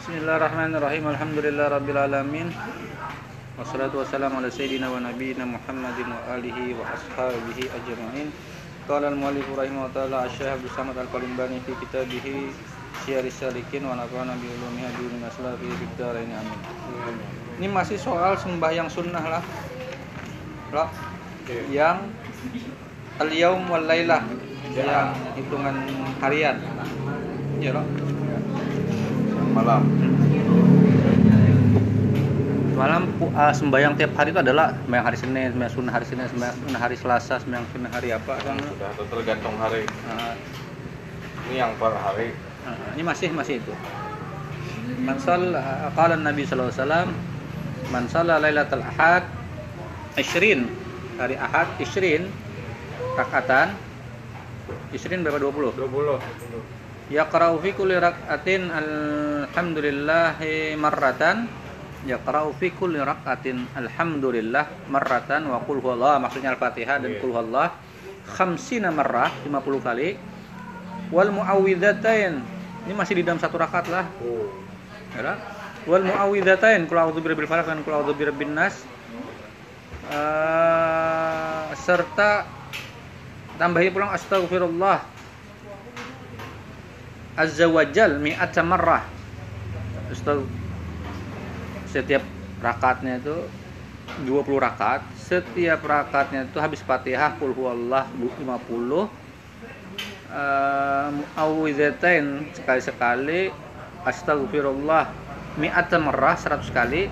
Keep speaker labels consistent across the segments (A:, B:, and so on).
A: Bismillahirrahmanirrahim. Alhamdulillah rabbil alamin. Wassalatu wassalamu ala sayyidina wa nabiyyina Muhammadin wa alihi wa ashabihi ajma'in. Qala al-muallif rahimahullah taala Asy-Syaikh Abdul Samad Al-Qalimbani fi kitabih Syiaris Salikin wa nafa'ana bi ulumiha dunya aslafi fid dharain amin. Ini masih soal sembahyang sunnah lah. Lah. Yang al-yaum wal lailah yang hitungan harian. Ya, loh.
B: Malam
A: Malam uh, sembahyang tiap hari itu adalah sembahyang hari Senin, sembahyang sunnah hari Senin, sembahyang sunnah hari Selasa, sembahyang sunnah hari apa kan?
B: sudah atau tergantung hari
A: Uh,
B: ini yang per hari
A: uh, ini masih masih itu. Man shalla qala Nabi sallallahu alaihi wasallam man shalla lailatul ahad 20 hari Ahad 20 rakaatan 20 berapa 20?
B: 20
A: Yaqra'u fi kulli rak'atin alhamdulillahi marratan. Yaqra'u fi kulli rak'atin alhamdulillah marratan wa qul huwallah maksudnya Al-Fatihah dan
B: Iya.
A: qul huwallah. Khamsina marrah 50 kali. Wal muawwidzatain ini masih di dalam satu rakaat lah.
B: Oh.
A: Ya kan? wal muawwidzatain qul a'udzu birabbil falaq dan qul a'udzu birabbin nas. Eh, serta tambahi pulang astagfirullah azza wajal mi'ata marrah. Astag- setiap rakaatnya itu 20 rakaat. Setiap rakaatnya itu habis fatihah kul huwallah 50 uh, muawwidzatain sekali-sekali astagfirullah mi'ata marrah 100 kali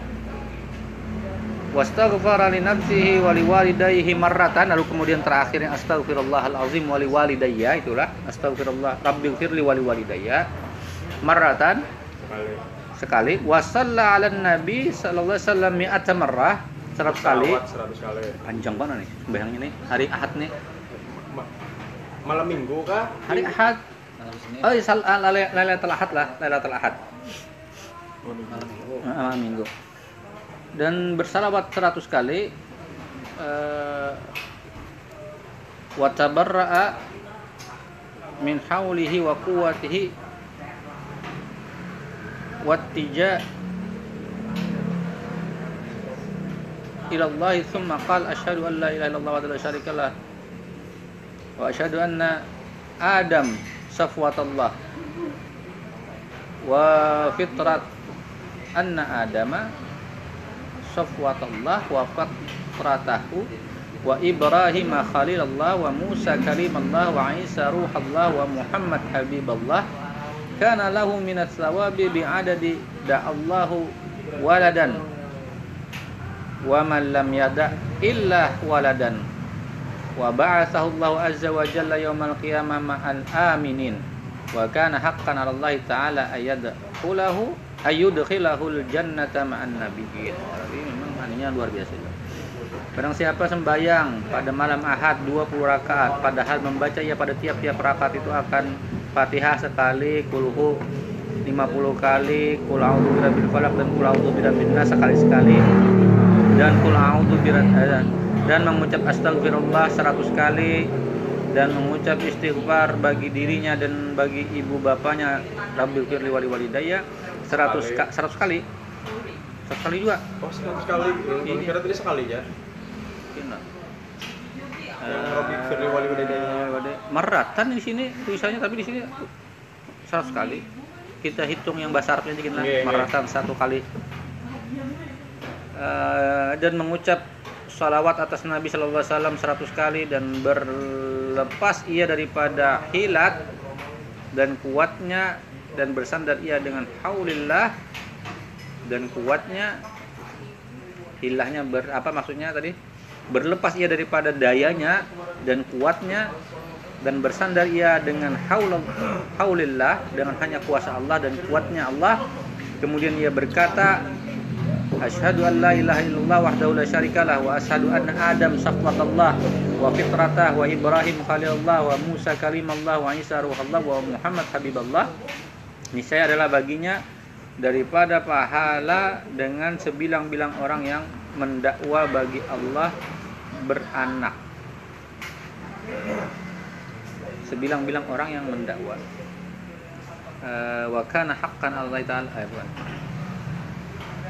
A: wastaghfara li nafsihi wa liwalidayhi marratan. Lalu kemudian terakhir yang astaghfirullahal azim wa liwalidayya itulah astaghfirullah rabbighfirli wa liwalidayya marratan
B: kali
A: sekali. Wa salla 'alan nabi sallallahu alaihi wasallam mi'ata marrah 100 kali.
B: Salawat 100 kali.
A: Panjang banget nih sembahyang ini hari Ahad nih.
B: Ma- malam minggu kah?
A: Hari Ahad. Oh iya, sal- ah, lailatul Ahad lah lailatul Ahad.
B: Malam minggu.
A: Ah, malam minggu dan bersalawat 100 kali eh, wa tabarra'a min haulihi wa quwwatihi wattija ila Allah thumma qala asyhadu an la ilaha illallah wa la syarika lah wa asyhadu anna Adam safwatullah wa fitrat anna Adama safwatullah wa fitratahu wa Ibrahim khalilullah wa Musa kalimallah wa Isa ruhallah wa Muhammad habiballah kana lahu minat thawabi bi'adadi da'allahu waladan wa man lam yada illa waladan wa ba'athahu Allah azza wa jalla yaumal qiyamah ma'al aminin wa kana haqqan 'ala Allah ta'ala ayyadkhulahu ayyudkhilahul jannata ma'an nabiyyin. Jadi memang aninya luar biasa itu. Barang siapa sembahyang pada malam Ahad 20 rakaat padahal membaca ya pada tiap-tiap rakaat itu akan Fatihah sekali, kulhu 50 kali, kul a'udzu birabbil falaq dan kul a'udzu birabbin nas sekali-sekali dan kul a'udzu eh, dan mengucap astagfirullah 100 kali dan mengucap istighfar bagi dirinya dan bagi ibu bapaknya rabbil firli wali walidayya 100 ka- 100 kali 100 kali juga
B: oh 100 kali
A: Iya.
B: Kira tadi sekali ya
A: Mungkin lah.
B: Yang wali.
A: Eh, Meratan di sini tulisannya tapi di sini 100 kali. Kita hitung yang bahasa Arabnya dikit lah.
B: Iya.
A: Meratan satu kali. Eh, dan mengucap salawat atas Nabi Shallallahu Alaihi Wasallam 100 kali dan berlepas ia daripada hilat dan kuatnya dan bersandar ia dengan haulillah dan kuatnya hilahnya ber apa maksudnya tadi? Berlepas ia daripada dayanya dan kuatnya dan bersandar ia dengan haul haulillah dengan hanya kuasa Allah dan kuatnya Allah. Kemudian ia berkata asyhadu an la ilaha illallah wahdahu la syarikalah wa asyhadu anna adam safwatullah wa fitratah wa ibrahim khalilullah wa musa kalimallah wa isa ruhallah wa muhammad habiballah niscaya adalah baginya daripada pahala dengan sebilang-bilang orang yang mendakwa bagi Allah beranak. Sebilang-bilang orang yang mendakwa. eh, wa kana haqqan Allah taala eh, bukan.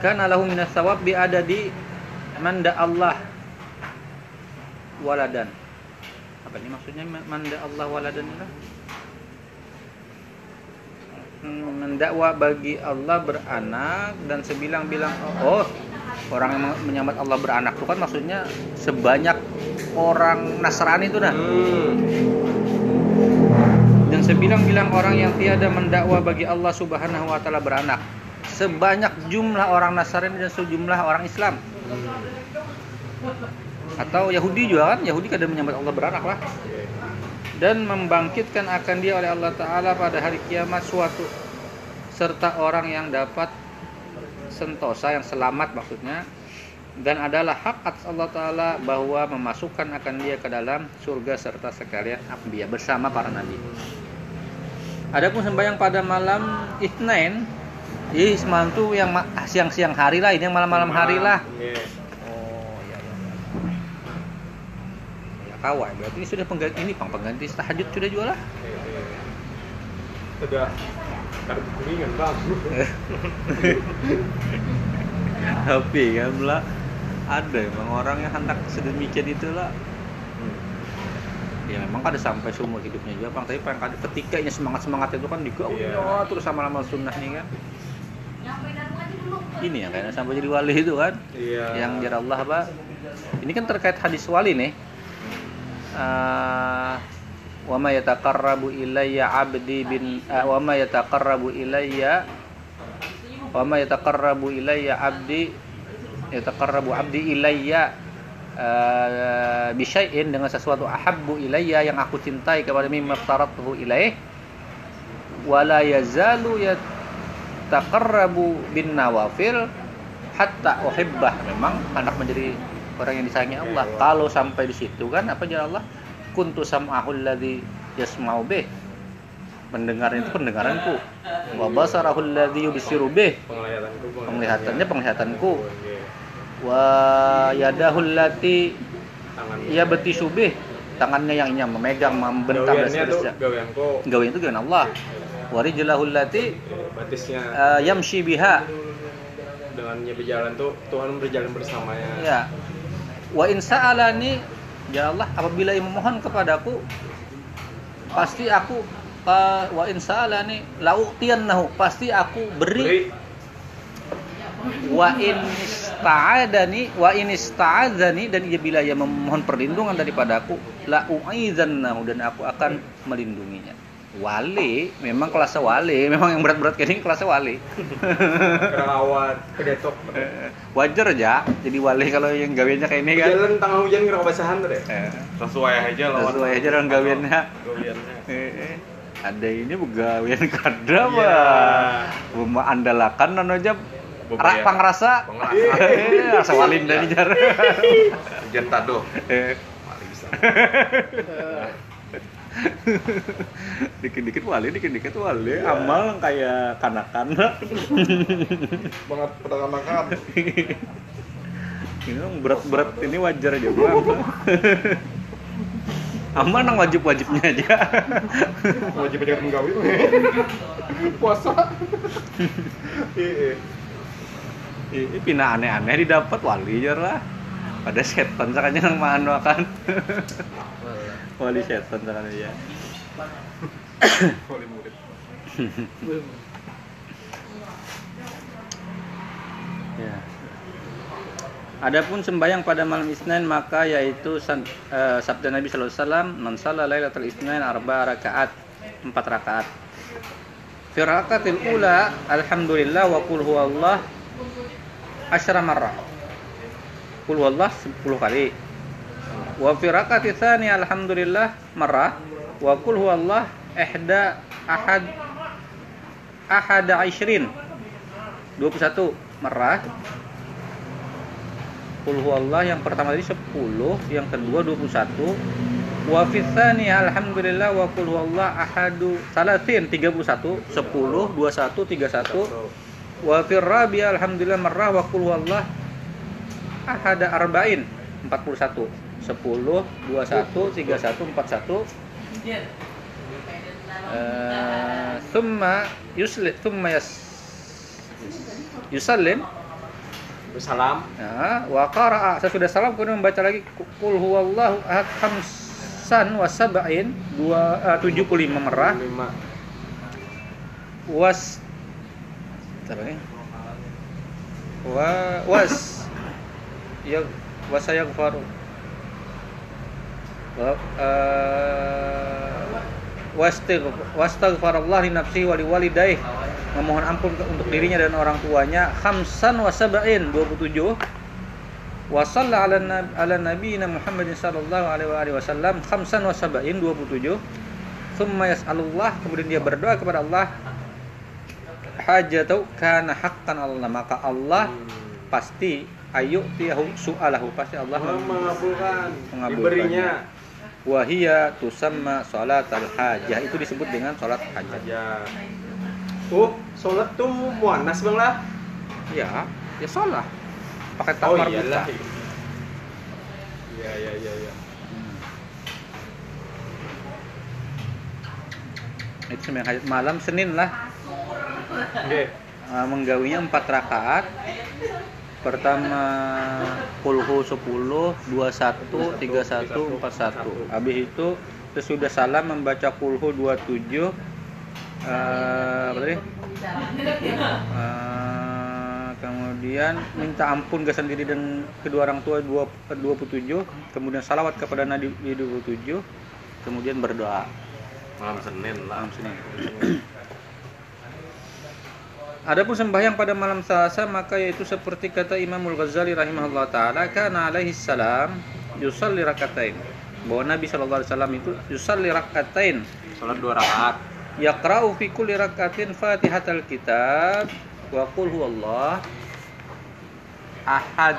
A: Kana lahu minas thawab bi adadi man da Allah waladan. Apa ini maksudnya man da Allah waladan itu? Hmm, mendakwa bagi Allah beranak dan sebilang-bilang oh orang yang menyambat Allah beranak. Itu kan maksudnya sebanyak orang Nasrani itu nah
B: Hmm.
A: dan sebilang-bilang orang yang tiada mendakwa bagi Allah Subhanahu wa taala beranak. Sebanyak jumlah orang Nasrani dan sejumlah orang Islam. Atau Yahudi juga kan? Yahudi kadang menyambat Allah beranak lah dan membangkitkan akan dia oleh Allah Ta'ala pada hari kiamat suatu. Serta orang yang dapat sentosa yang selamat maksudnya. Dan adalah hak atas Allah Ta'ala bahwa memasukkan akan dia ke dalam surga serta sekalian Anbiya bersama para nabi. Adapun sembahyang pada malam Isnin jadi semalam tuh yang siang-siang hari lah ini yang malam-malam hari lah.
B: Iya.
A: Oh, ya, ya. Ya kawan, berarti ini sudah pengganti ini pang pengganti tahajud sudah jual lah.
B: Iya. Udah kartu kuningan bang.
A: Tapi kan lah ada emang orang yang hendak sedemikian itulah. Ya memang kada sampai seumur hidupnya juga bang, tapi paling kada ketika ini semangat semangat itu kan digaul
B: Iya.
A: terus sama lama sunnah nih kan. Ini ya kayaknya sampai jadi wali itu kan.
B: Iya.
A: yang jar Allah apa ini kan terkait hadis wali nih Eh, wa ma yataqarrabu ilayya 'abdi bin eh, wa ma yataqarrabu ilayya wa ma yataqarrabu ilayya 'abdi yataqarrabu 'abdi ilayya eh, bi syai'in dengan sesuatu ahabbu ilayya yang aku cintai kepada mimma tarathu ilaih wala yazalu yataqarrabu bin nawafil hatta uhibbah memang anak menjadi orang yang disayangi Allah. Kalau sampai di situ kan apa jalan Allah? Kuntu sam'ahul ladzi yasma'u bih. Pendengar itu pendengaranku. Wa basarahul ladzi yubsiru bih. Penglihatannya penglihatanku. Wa yadahul lati ya betisu bih. Tangannya yang ini memegang membentang dan seterusnya.
B: gawianku.
A: gawe itu gawe Allah. Wa rijlahul lati
B: Batisnya.
A: eh, yamshi biha.
B: Dengannya berjalan tuh Tuhan berjalan bersamanya.
A: Ya. Wa in sa'alani ya Allah apabila ia memohon kepadaku pasti aku uh, wa in sa'alani la'utiyannahu pasti aku beri
B: Beri.
A: wa in ista'adani wa in ista'adzani dan ia bila ia memohon perlindungan daripadaku la u'izannahu dan aku akan melindunginya. Wali memang kelasnya wali, memang yang berat-berat kayak ini kelasnya wali.
B: Kerawat. Kedetok.
A: Wajar aja jadi wali kalau yang gawiannya kayak ini kan.
B: Jalan tengah hujan kira basahan tuh deh.
A: Eh.
C: sesuai aja lawan
A: Sesuai aja orang gawiannya.
B: Gawiannya.
A: Eh, eh. Ada ini begawian kada
B: Iya.
A: mah. Rumah andalakan dan aja
C: Beberapa.
A: rak pangrasa.
C: Pangrasa.
A: Eh, Rasa walin dari jar.
C: Hujan tado
A: Eh,
C: bisa
A: Dikit-dikit wali, dikit-dikit wali. Amal kayak kanak-kanak.
B: Banget pedagang
A: Ini dong berat-berat ini wajar aja bang. Amal nang wajib-wajibnya aja.
B: Wajib aja menggawi. Puasa. Iya.
A: Ini pina aneh-aneh didapat wali jar lah. Pada setan sakanya nang mahan makan. wali setan sakanya ya.
C: Wali murid
A: Ya. Adapun sembahyang pada malam Isnin maka yaitu san- eh, sabda Nabi sallallahu alaihi wasallam, "Man shalla lailatul Isnin arba rakaat." Empat rakaat. Fi rakaatil ula alhamdulillah wa qul huwallah asyra marrah. Qul huwallah 10 kali. Wa fi rakaatil tsani alhamdulillah marrah wa qul huwallah ihda ahad ahada ishrin 21 merah Qul huwallah yang pertama tadi 10 yang kedua 21 wa fi tsani alhamdulillah wa qul huwallah ahadu salatin 31 10 21 31 wa fi rabi alhamdulillah marrah wa qul huwallah ahada arba'in. 41 10 21 31 41 eh, thumma yusli thumma yas yusallim.
B: Bersalam.
A: ya, wa qara'a. Sesudah salam kemudian membaca lagi qul huwallahu ahad khamsan wa sab'in. Dua eh, 75 merah.
B: Lima.
A: was Bentar lagi. wa was ya wasayaghfaru wa uh, wastaghfar wastaghfarallah li nafsihi wa liwalidayhi memohon ampun untuk dirinya dan orang tuanya. Khamsan wa sab'in 27 wa shalla ala ala nabiyina Muhammadin sallallahu alaihi wasallam. Khamsan wa sab'in 27 thumma yas'alullah kemudian dia berdoa kepada Allah. Hajatau kana haqqan Allah. Maka Allah pasti ayu tiyahu su'alahu pasti Allah
B: mengabulkan. Diberinya.
A: wahia tusamma salat al hajah itu disebut dengan salat hajat
B: Aja. Oh, sholat tuh muannas bang lah.
A: ya ya salah pakai tak
B: Oh iyalah. Iya iya iya iya.
A: Hmm. itu sembahyang hajat malam Senin lah
B: Oke.
A: uh, menggawinya 4 rakaat pertama kulhu 10 21 31 41 habis itu sesudah salam membaca kulhu 27 eh, apa tadi? Eh, kemudian minta ampun ke sendiri dan kedua orang tua dua- 27 kemudian salawat kepada Nabi 27 kemudian berdoa.
C: Malam Senin lah.
A: malam Senin Adapun sembahyang pada malam Selasa maka yaitu seperti kata Imamul Ghazali rahimahullah taala kana alaihi salam yusalli rakatain. Bahwa Nabi sallallahu alaihi wasallam itu yusalli rakatain
B: Sholat dua rakaat.
A: yaqra'u fi kulli rakatin Fatihatal kitab wa qul huwallah ahad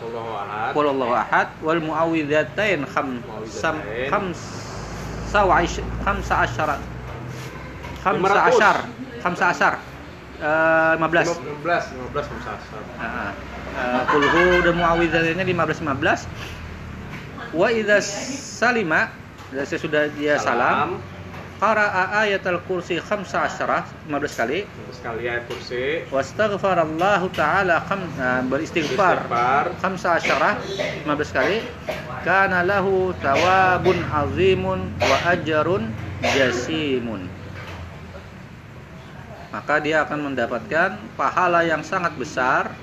B: Allahu ahad.
A: qul huwallahu ahad wal muawwidzatain kham sam
B: Muawwidzatain.
A: khamsa ish- khamsa asyara khamsa
B: 500.
A: asyar khamsa asyar Eh, 15
B: 15 15 musasar.
A: Nah, uh, kulhu dan muawwidzatannya 15 15 wa idza salima dan sesudah dia salam qara'a ayatul kursi khamsa asyara 15 kali
B: Terus kali ayat kursi.
A: wastaghfarallahu taala kham nah, beristighfar
B: Istighfar.
A: khamsa asyara 15 kali kana lahu thawabun azimun wa ajrun jasimun maka dia akan mendapatkan pahala yang sangat besar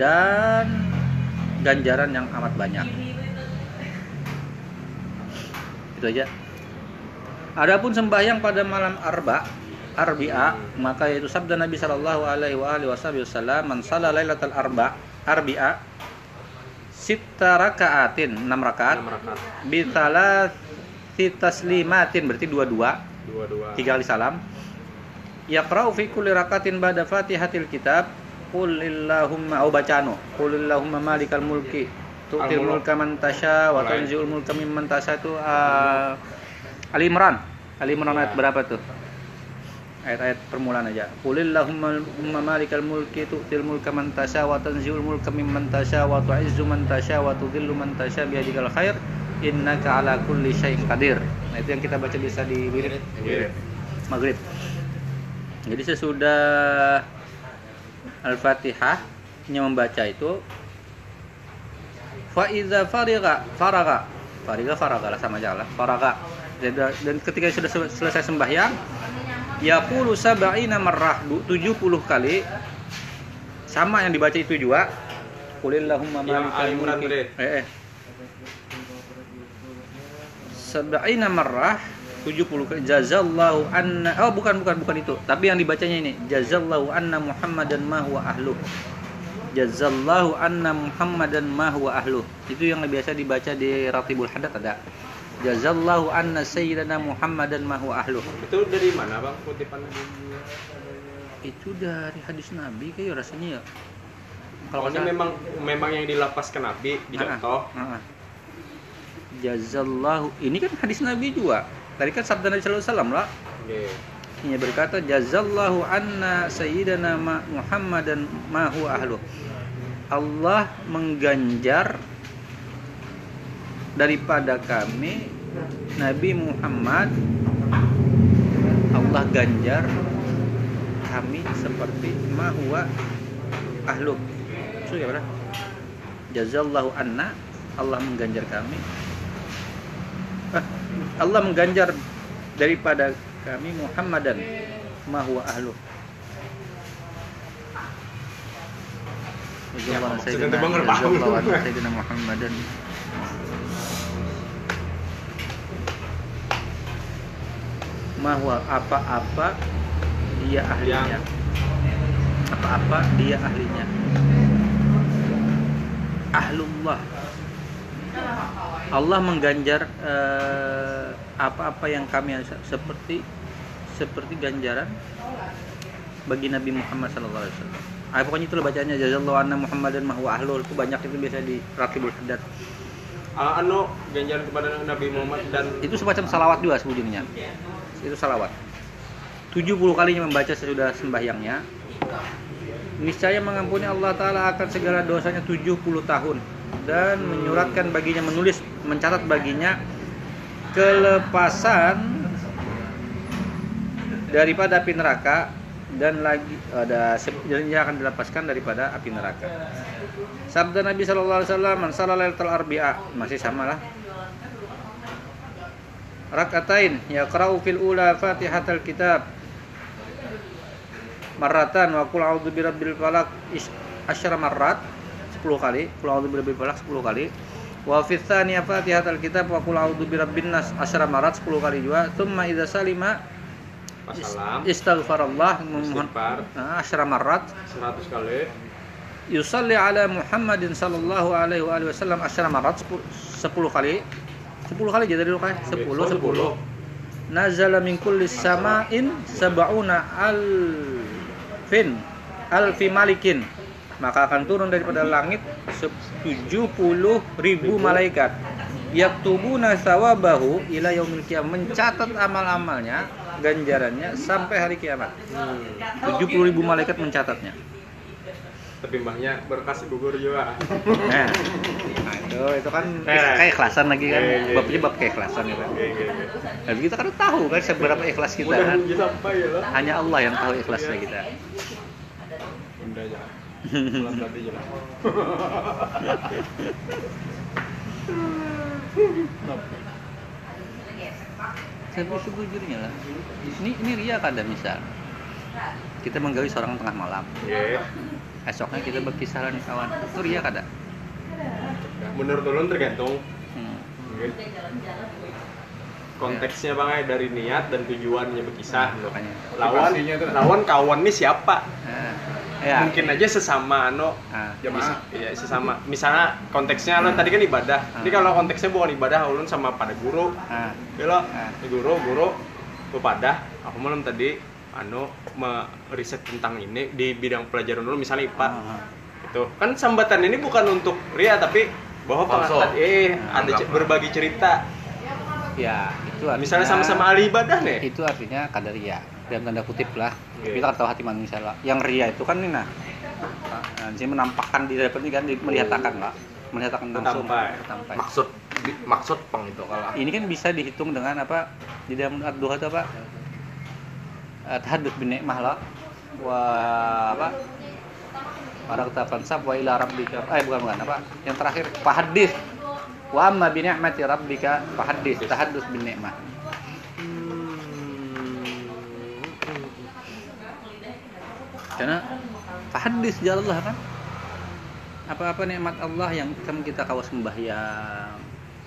A: dan ganjaran yang amat banyak. Itu aja. Adapun sembahyang pada malam arba, arbi'a, maka itu sabda Nabi Shallallahu alaihi wasallam, "Man shalla lailatal arba, arbi'a, sitta raka'atin, 6 rakaat,
B: 6 rakaat.
A: bi thalathi taslimatin, berarti dua-dua,
B: Dua-dua.
A: tiga kali salam. Yaqra'u fi kulli rakatin ba'da Fatihatil kitab Qul illahumma au bacano Qul illahumma malikal mulki tu'til mulka man tasha wa tanzi'ul mulka mimman tasha itu uh, Ali Imran. Ali Imran ayat
B: Ya.
A: berapa tuh? Ayat-ayat permulaan aja. Qul illahumma umma malikal mulki tu'til mulka man tasha wa tanzi'ul mulka mimman tasha wa tu'izzu man tasha wa tudhillu man tasha biyadikal khair innaka ala kulli syai'in qadir. Nah, itu yang kita baca bisa di wirid
B: Iya.
A: maghrib. Jadi sesudah Al-Fatihah yang membaca itu fa iza fariga faraga fariga faraga lah sama aja lah faraga dan, ketika sudah sel- selesai sembahyang yaqulu sab'ina marrah du- 70 kali sama yang dibaca itu juga Qulillahumma
B: Yang
A: malikal
B: Ali Imran
A: mulki
B: tadi.
A: eh, eh. sab'ina marrah 70 kali jazallahu anna oh bukan bukan bukan itu. Tapi yang dibacanya ini jazallahu anna muhammadan ma huwa ahluh jazallahu anna muhammadan ma huwa ahluh itu yang biasa dibaca di ratibul hadat ada. Jazallahu anna sayyidana muhammadan ma huwa ahluh
B: Itu dari mana bang? Kutipan?
A: itu dari hadis nabi kayak rasanya ya. Kalau nggak salah-
B: memang memang yang dilapaskan Nabi di
A: Ah,
B: contoh.
A: ah, ah. jazallahu ini kan hadis nabi juga tadi kan sabda nabi sallallahu alaihi wasallam lah
B: Oke.
A: Ini berkata jazallahu anna sayyidana ma- Muhammadan ma huwa ahluh. Allah mengganjar daripada kami Nabi Muhammad Allah ganjar kami seperti ma huwa ahlu itu gimana jazallahu anna Allah mengganjar kami Allah mengganjar daripada kami Muhammadan ma huwa ahlu.
B: Ya,
A: Sayyidina- Sayyidina Muhammadan. Mahwa apa-apa dia ahlinya. Apa-apa dia ahlinya. Ahlullah Allah mengganjar eh, apa-apa yang kami se- seperti seperti ganjaran bagi Nabi Muhammad SAW. Ah, pokoknya itulah bacanya jazallahu anna Muhammadan mahwa ahlul itu banyak itu biasa di Rakibul Haddad.
B: Ah, anu ganjaran kepada Nabi Muhammad dan
A: Itu semacam salawat juga sebujurnya. Itu salawat. 70 kalinya membaca sesudah sembahyangnya. Niscaya mengampuni Allah Ta'ala akan segala dosanya 70 tahun dan menyuratkan baginya menulis mencatat baginya kelepasan daripada api neraka dan lagi ada dan ia akan dilepaskan daripada api neraka. Sabda Nabi Shallallahu Alaihi Wasallam, "Man shalla lailatul arbi'a" masih sama lah. Rakatain yaqra'u fil ula Fatihatul Kitab marratan wa qul a'udzu birabbil falaq asyara marrat 10 kali, qul a'udzu birabbil falaq 10 kali. Wa fi tsaniyah Fatihatul Kitab wa qul a'udzu birabbin nas asyara marrat 10 kali juga. Tsumma idza salima
B: Wassalam.
A: istighfarallah memohon nah, asyara marrat
B: 100 kali.
A: Yusalli ala Muhammadin sallallahu alaihi wa alihi wasallam asyara marat 10 kali. 10 kali jadi dulu kan 10 10 nazala min kulli sama'in sab'una alfin alfi malikin maka akan turun daripada langit 70 ribu malaikat yaktubuna sawabahu ila yaumil qiyamah mencatat amal-amalnya ganjarannya sampai hari kiamat
B: hmm.
A: 70 ribu malaikat mencatatnya
B: tapi mbahnya berkas gugur juga
A: Nah, nah itu itu kan
B: Eh.
A: keikhlasan lagi kan.
B: Iya,
A: Bapaknya
B: iya.
A: bab keikhlasan ya kan.
B: Oke, oke, oke.
A: Nah, kita kan tahu kan seberapa ikhlas kita kan.
B: sampai ya
A: Hanya Allah yang tahu ikhlasnya kita.
B: Bunda berarti
A: Tapi sejujurnya lah. Ini ini ria kada misal. Kita menggawi seorang tengah malam.
B: Oke.
A: Esoknya kita berkisah dengan kawan. Itu ria kada?
B: menurut ulun tergantung
A: Hmm.
B: Oke. konteksnya bang ya dari niat dan tujuannya berkisah
A: Makanya.
B: lawan lawan kawan nih siapa
A: Nah, ya.
B: mungkin aja sesama ano.
A: Ah,
C: Jamaah.
B: Iya sesama. Misalnya konteksnya lo tadi kan ibadah. Ini kalau konteksnya bukan ibadah, ulun sama pada guru.
A: ah,
B: Ya lo,
A: Ah.
B: guru, guru, kepada aku malam tadi anu meriset tentang ini di bidang pelajaran dulu misalnya IPA
A: ah,
B: itu kan sambatan ini bukan untuk ria tapi bahwa pengangkat eh
A: Ah,
B: ada berbagi cerita.
A: Ya itu artinya,
B: misalnya sama-sama ahli ibadah nih.
A: Itu artinya kadar ria dalam tanda kutip lah.
B: Oke.
A: kita kan tahu hati manusia lah. Yang ria itu kan ini nah. Nah, dia menampakkan diri seperti kan di- melihatkan lah melihatkan langsung.
B: Tampai.
C: maksud di- maksud peng itu kalau
A: ini kan bisa dihitung dengan apa di dalam ad-duha itu apa? Eh, tahadduts bin nikmah lah. Wa apa? Warakta fansab wa ila rabbika. Eh bukan bukan apa? Yang terakhir fahadis. Wa amma bi ni'mati rabbika fahadis. Tahadduts bin nikmah karena fahadis ya Allah kan. Apa-apa nikmat Allah yang kan kita kawa sembahyang.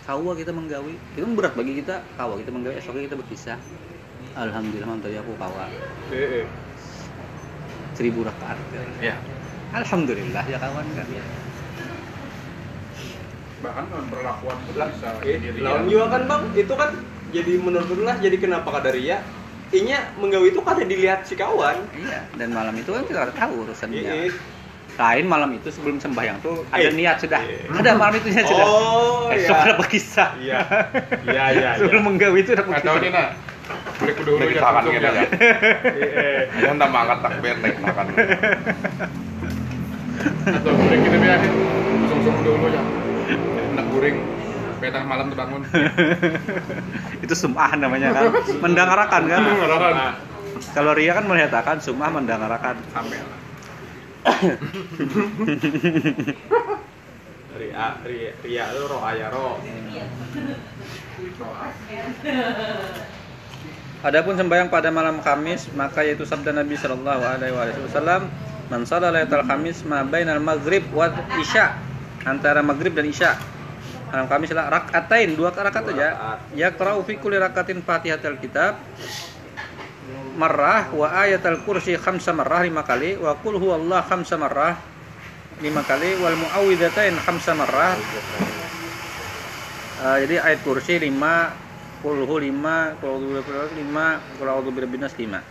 A: Kawa kita menggawi. Itu berat bagi kita kawa kita menggawi esoknya kita berkisah alhamdulillah man tadi aku kawa. Seribu rakaat.
C: Ya.
A: Alhamdulillah ya kawan kan?
C: Bahkan perlakuan pun
B: Lah,
C: bisa
B: eh, lawan juga kan bang? Itu kan jadi menurut lah jadi kenapa kadaria inya menggawi itu kada dilihat si kawan
A: iya dan malam itu kan kita tahu urusannya
B: Iya.
A: lain malam itu sebelum sembahyang tuh ada
B: Eh,
A: niat sudah
B: eh.
A: ada malam itu niat sudah
B: Oh,
A: esok
B: iya.
A: udah berkisah
B: Iya. Iya, iya,
A: sebelum
B: iya.
A: menggawi itu udah
C: nggak tahu
A: berkisah
C: nah beli kudu dulu ya
D: kita akan
C: langsung
D: gitu
C: ya
D: ya.
B: Eh,
D: Mau tambah angkat takbir naik makan.
C: atau guring kita biar langsung dulu ya nak guring petang malam terbangun
A: itu sum'ah namanya kan mendengarkan kan
C: Mendengarkan.
B: Nah,
A: Kalau ria kan melihatkan, sumah mendengarkan.
C: Sampai.
B: Ria, ria, ria lu roh aya roh.
A: Adapun sembahyang pada malam Kamis, maka yaitu sabda Nabi Shallallahu Alaihi Wasallam, "Man lailatul Kamis ma bainal maghrib wa isya." Antara maghrib dan isya. Malam Kamis adalah rakaatain, dua rakaat saja.
B: rakaat.
A: Yaqra'u fi kulli rakatin Fatihatul Kitab marrah wa ayatul kursi khamsa marrah lima kali wa qul huwallah khamsa marrah lima kali wal muawwidzatain khamsa marrah Uh, jadi ayat kursi 5, kulhu 5, kulhu 5, kulhu 5.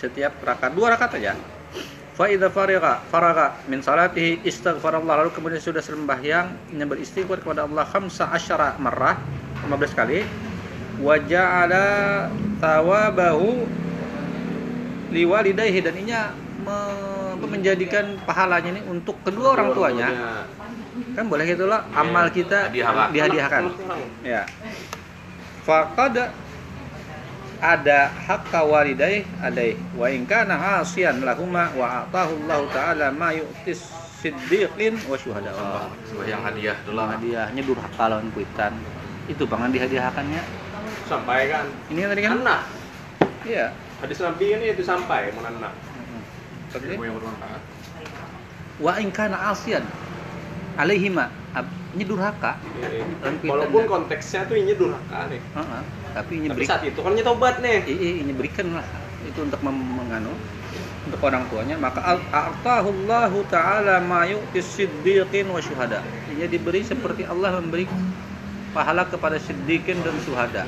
A: Setiap rakaat dua rakaat aja. Fa idza fariqa faraga min salatihi istaghfarallah. Lalu kemudian sudah sembahyang yang beristighfar kepada Allah khamsa asyara marrah 15 kali. Wa ja'ala thawabahu liwalidayhi. Dan inya me- menjadikan pahalanya ini untuk kedua orang tuanya. kan boleh gitu loh amal kita
D: Hadiahkan.
A: dihadiahkan. Ya faqad ada hak walidai adai wa in kana asiyan lahuma wa atahu Allah taala ma yu'tis siddiqin wa syuhada
D: sembahyang hadiah dulu
A: hadiahnya durhaka lawan kuitan itu pangan dihadiahkannya
B: Sampai kan.
A: ini kan tadi kan
B: Anak.
A: iya
B: Hadis Nabi ini itu sampai.
A: Tadi,
C: Ilmu yang bermanfaat.
A: wa in kana asiyan alaihima ini durhaka
B: Iya,
A: kuitan
B: Walaupun konteksnya tuh ini durhaka nih.
A: Heeh. Tapi ini
B: Tapi
A: beri
B: saat itu kan ini tobat nih.
A: Iya, ini berikan lah itu untuk mem- menganu untuk orang tuanya maka al- a'tahullahu taala ma yu'tis siddiqin wa syuhada. Ia diberi seperti Allah memberi pahala kepada siddiqin dan syuhada.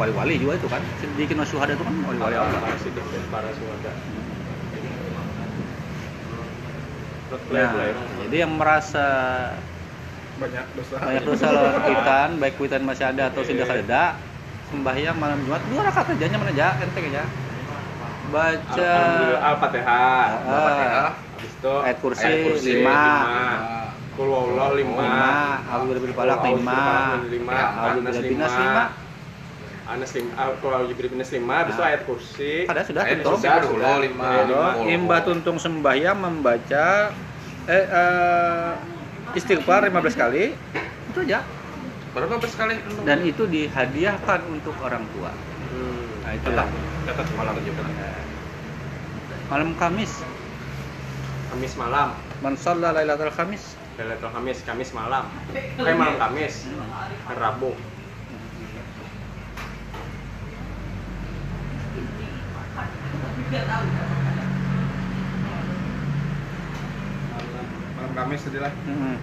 A: Wali-wali juga itu kan. Siddiqin wa syuhada itu kan wali-wali Allah.
B: Para sidik dan para suhada.
A: Nah, jadi yang merasa
C: Banyak dosa.
A: banyak dosa lawan kuitan, baik kuitan masih ada atau sudah ada, sembahyang malam Jumat dua rakaat aja nyaman aja, enteng aja. Baca
B: Al-Fatihah.
A: Ah.
B: Habis itu
A: Ayat kursi,
B: ayat kursi
A: lima.
B: lima. Kul wallah lima.
A: bil falak
B: Kul
A: lima. Alhamdulillah
B: Anas
A: binas
B: lima. Anas lima. ah, Kul a'udzu binas lima. Habis itu
A: Nah.
B: ayat kursi.
A: Ada sudah
C: Ayat kursi
B: Sudah, sudah.
C: lima.
A: Kalau Imbah tuntung sembahyang membaca eh, eh, istighfar 15 kali itu aja
C: Berapa sekali?
A: dan itu dihadiahkan untuk orang tua.
B: Hmm.
A: Nah, itu
C: Catat, catat malam juga.
A: malam Kamis
B: Kamis malam.
A: man shalla lailatul Kamis
B: Lailatul Kamis, Kamis malam. Eh malam Kamis. Hari Rabu.
C: Malam Kamis tadi lah.
A: Mm-mm.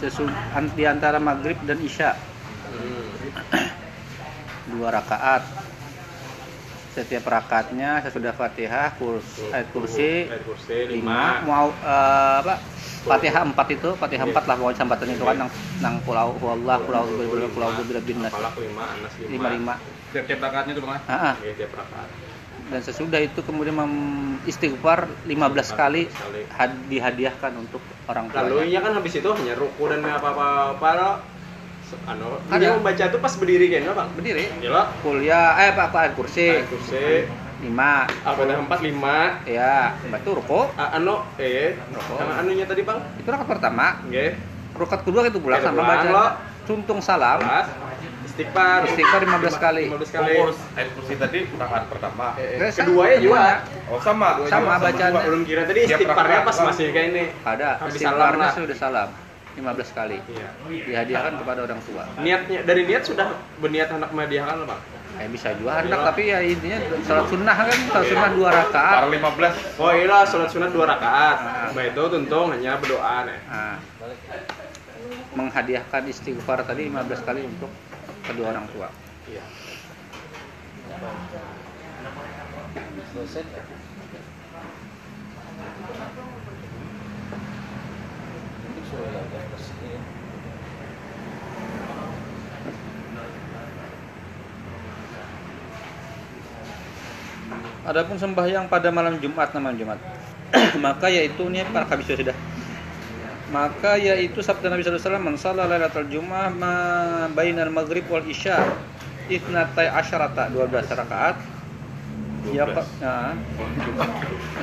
A: Sesu- di antara maghrib dan isya
B: Hmm.
A: dua rakaat setiap rakaatnya sesudah fatihah kurs, ayat kursi lima mau eh, apa fatihah empat itu fatihah empat lah pokoknya sambatan itu kan nang nang pulau Allah pulau pulau pulau pulau bin
B: lima, lima.
A: lima
C: Tiap-tiap rakaatnya tuh bang.
A: Ah, ah.
B: Iya, tiap rakaat.
A: Dan sesudah itu kemudian mem- istighfar 15 kali
B: 15 kali.
A: had- dihadiahkan untuk orang
B: Lalu
A: tuanya
B: iya kan habis itu hanya ruku dan apa apa apa lo. Anu,
A: Ada.
B: dia membaca tuh pas berdiri kan, Bang?
A: berdiri
B: Gila.
A: kuliah eh apa apa kursi
B: Ayat kursi,
A: lima
B: Al-Fatihah empat lima.
A: ya itu ruko
B: A- Anu, eh,
A: Ruku.
B: sama anunya tadi, Bang?
A: itu rakaat pertama
B: Nggih.
A: rakaat kedua itu pulang
B: Itu
A: sama baca
B: lo.
A: tuntung salam
B: Kelas, istighfar.
A: Istighfar 15 kali.
B: 15 kali.
C: ayat kursi tadi rakaat pertama.
B: Eh,
A: Terus
B: Keduanya juga.
C: Oh sama.
A: Sama
C: Dua-
A: bacaannya.
B: Belum kira tadi istighfarnya pas masih kayak ini.
A: ada
B: Habis salam lah.
A: sudah salam 15 kali
B: Iya.
A: dihadiahkan kepada orang tua
B: Niatnya dari niat sudah berniat hendak menghadiahkan, Bang?
A: eh bisa juga hendak tapi ya intinya sholat sunnah kan sholat sunnah dua rakaat
C: Para 15.
B: Oh iya, sholat sunat dua rakaat. Nah itu tentu hanya berdoa nih.
A: Nah, menghadiahkan istighfar tadi 15 kali untuk kedua orang tua
B: Iya.
A: Adapun sembahyang pada malam Jumat na malam Jumat. Maka yaitu ini para habis sudah. Maka yaitu sabda Nabi sallallahu alaihi wasallam, "Man shalla lailatul ma bainal maghrib wal isya itnatai asyarata 12 rakaat." Ya Pak. Nah,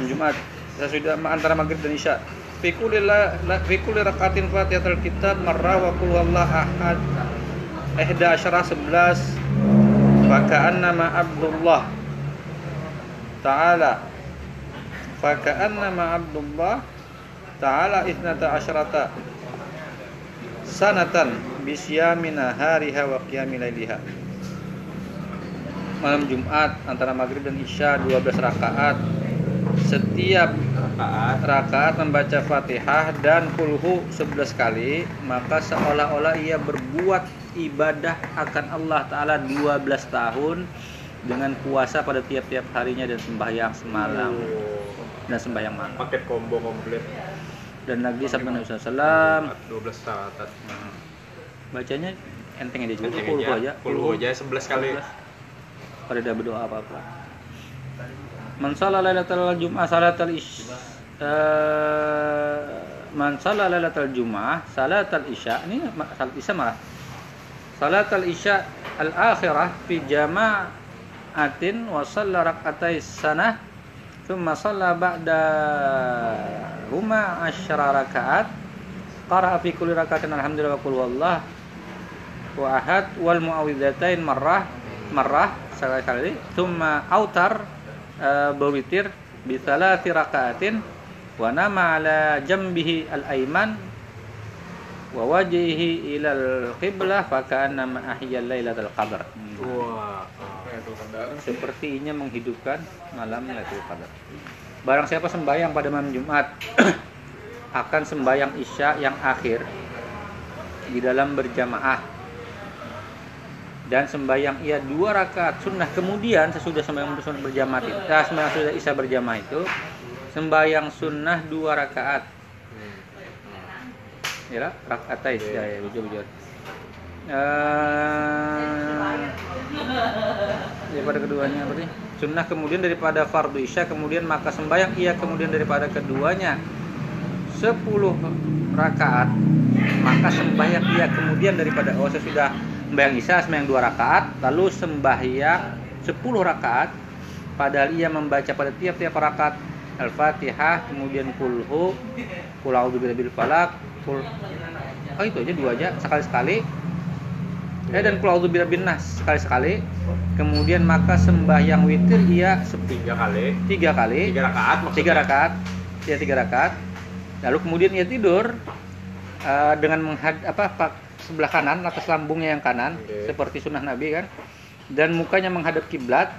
A: Jumat. Saya sudah antara maghrib dan isya. Fi kulli la la- fi kulli rakaatin Fatihatul Kitab marra wa qul ahad. Ihda asyara 11 Faka'annama Abdullah Ta'ala Faka'annama Abdullah Ta'ala ithnata asyarata Sanatan Bisyamina hariha wa qiyami lailiha Malam Jumat antara maghrib dan isya 12 rakaat Setiap
B: Rakaat.
A: rakaat membaca Fatihah dan kulhu 11 kali, maka seolah-olah ia berbuat ibadah akan Allah taala 12 tahun dengan puasa pada tiap-tiap harinya dan sembahyang semalam
B: Oh,
A: dan sembahyang malam.
B: paket combo komplit.
A: Dan lagi sabda Nabi SAW
B: 12 rakaat.
A: bacanya enteng aja juga
B: Kenceng
A: kulhu aja.
B: Kulhu aja 11 kali.
A: Pada tidak berdoa apa-apa. Man shalla lailatul jum'ah salatal ish eh, man shalla lailatul jum'ah salatal isya ini salat isya malah salatal isya al akhirah fi jama'atin wa shalla rak'atai sanah thumma shalla ba'da huma asyara rakaat qara'a fi kulli raka'atin alhamdulillah wa qul wallah wa ahad wal muawwidzatain marrah marrah sekali kali thumma autar uh, berwitir bi thalathi rakaatin wa nama ala jambihi al aiman wa wajhihi ila al qiblah fa ka'anna ahya lailatul qadar
B: Wah.
C: Qadar.
A: sepertinya menghidupkan malam Lailatul Qadar. Barang siapa sembahyang pada malam Jumat akan sembahyang Isya yang akhir di dalam berjamaah. Dan sembahyang ia dua rakaat sunnah. Kemudian sesudah sembahyang sunnah berjamaah itu nah, sembahyang sudah Isya berjamaah itu sembahyang sunnah dua rakaat. Ya rakaat ya ya bujur bujur Eh, daripada keduanya sih? Sunnah kemudian daripada fardu isya kemudian maka sembahyang ia kemudian daripada keduanya. 10 rakaat maka sembahyang ia kemudian daripada oh saya sudah sembahyang isya sembahyang dua rakaat lalu sembahyang 10 rakaat padahal ia membaca pada tiap-tiap rakaat Al-Fatihah kemudian kulhu kul a'udzu birabbil falaq kul oh itu aja dua aja sekali-sekali Ya dan kul a'udzu birabbin nas sekali-sekali. Kemudian maka sembahyang witir ia
B: Tiga kali.
A: tiga kali,
B: Tiga rakaat maksudnya.
A: tiga rakaat, ya tiga rakaat. Lalu kemudian ia tidur eh, dengan menghad apa pak sebelah kanan atas lambungnya yang kanan
B: Oke.
A: seperti sunnah Nabi kan dan mukanya menghadap kiblat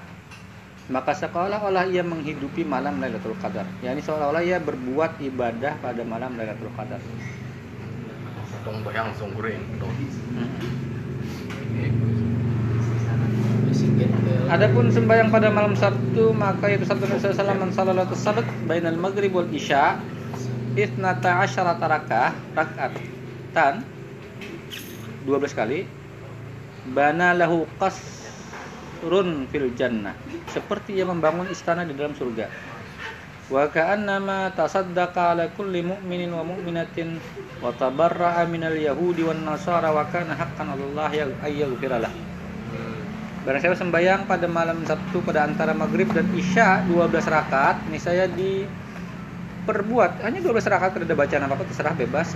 A: maka seolah-olah ia menghidupi malam Lailatul Qadar. Ya ini seolah-olah ia berbuat ibadah pada malam Lailatul Qadar.
D: Tong bayang langsung goreng.
A: Adapun sembahyang pada malam Sabtu maka itu sabda Nabi sallallahu alaihi wasallam bainal maghrib wal isya itnata asyarata rakah rakatan 12 kali bana lahu qasrun fil jannah. Seperti ia membangun istana di dalam surga wa ka'annama tasaddaqa ala kulli mu'minin wa mu'minatin wa tabarra'a minal yahudi wan nasara wa kana haqqan 'ala Allah ya ayyaghfira lah. Barang saya sembahyang pada malam Sabtu pada antara maghrib dan isya 12 rakaat ini saya diperbuat hanya 12 rakaat tidak ada bacaan apa apa terserah bebas.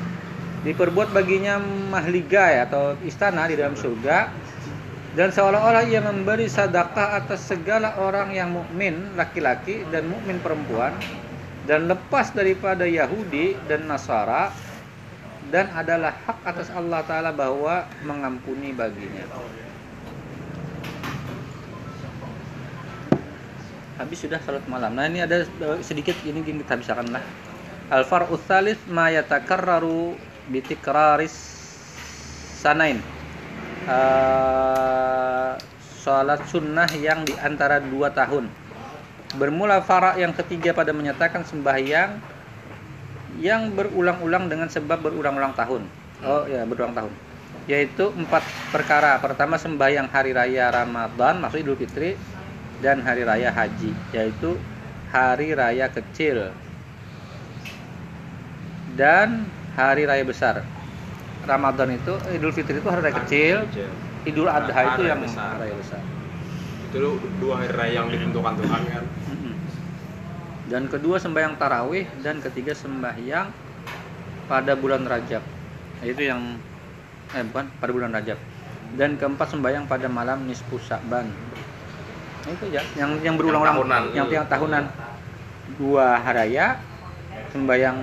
A: Diperbuat baginya mahliga ya atau istana di dalam surga dan seolah-olah ia memberi sedekah atas segala orang yang mukmin laki-laki dan mukmin perempuan dan lepas daripada Yahudi dan Nasara dan adalah hak atas Allah taala bahwa mengampuni baginya. habis sudah salat malam. Nah ini ada eh, sedikit ini yang kita bisakan lah. Al far'u tsalits ma yatakarraru bi tikraris sanain. Eh, salat sunnah yang di antara dua tahun. Bermula fara yang ketiga pada menyatakan sembahyang yang berulang-ulang dengan sebab berulang-ulang tahun. Oh ya berulang tahun. Yaitu empat perkara. Pertama sembahyang hari raya Ramadan, maksud Idul Fitri, dan hari raya haji yaitu hari raya kecil dan hari raya besar Ramadan itu Idul Fitri itu hari raya kecil Idul Adha itu
B: Hari
A: yang
B: besar.
A: hari raya besar
B: itu dua hari raya yang ditentukan Tuhan kan.
A: Dan kedua sembahyang tarawih dan ketiga sembahyang pada bulan Rajab. Nah, Itu yang eh bukan pada bulan Rajab. Dan keempat sembahyang pada malam nisfu Sa'ban. Nah, itu aja yang yang berulang-ulang yang yang tahunan. Dua haraya sembahyang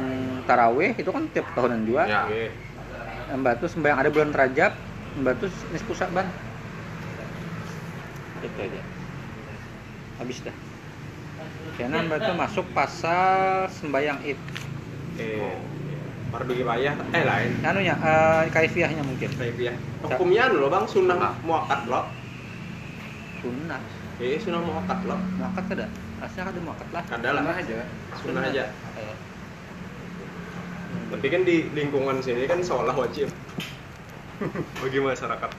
A: tarawih itu kan tiap tahunan juga.
D: Ya.
A: Tuh sembahyang ada bulan Rajab, tuh nisfu Sa'ban. Itu aja. Habis dah. Karena Mbak tuh masuk pasal sembahyang Id.
B: eh fardu kifayah eh lain
A: Anunya eh kaifiahnya mungkin.
B: kifayah hukumnya anu loh bang sunnah muakat loh
A: Sunnah.
B: eh sunnah muakat loh
A: Muakat ada. Aslinya ada muakat lah.
B: ada lah
C: Sunnah aja.
B: sunnah aja tapi kan di lingkungan sini kan seolah wajib bagi masyarakat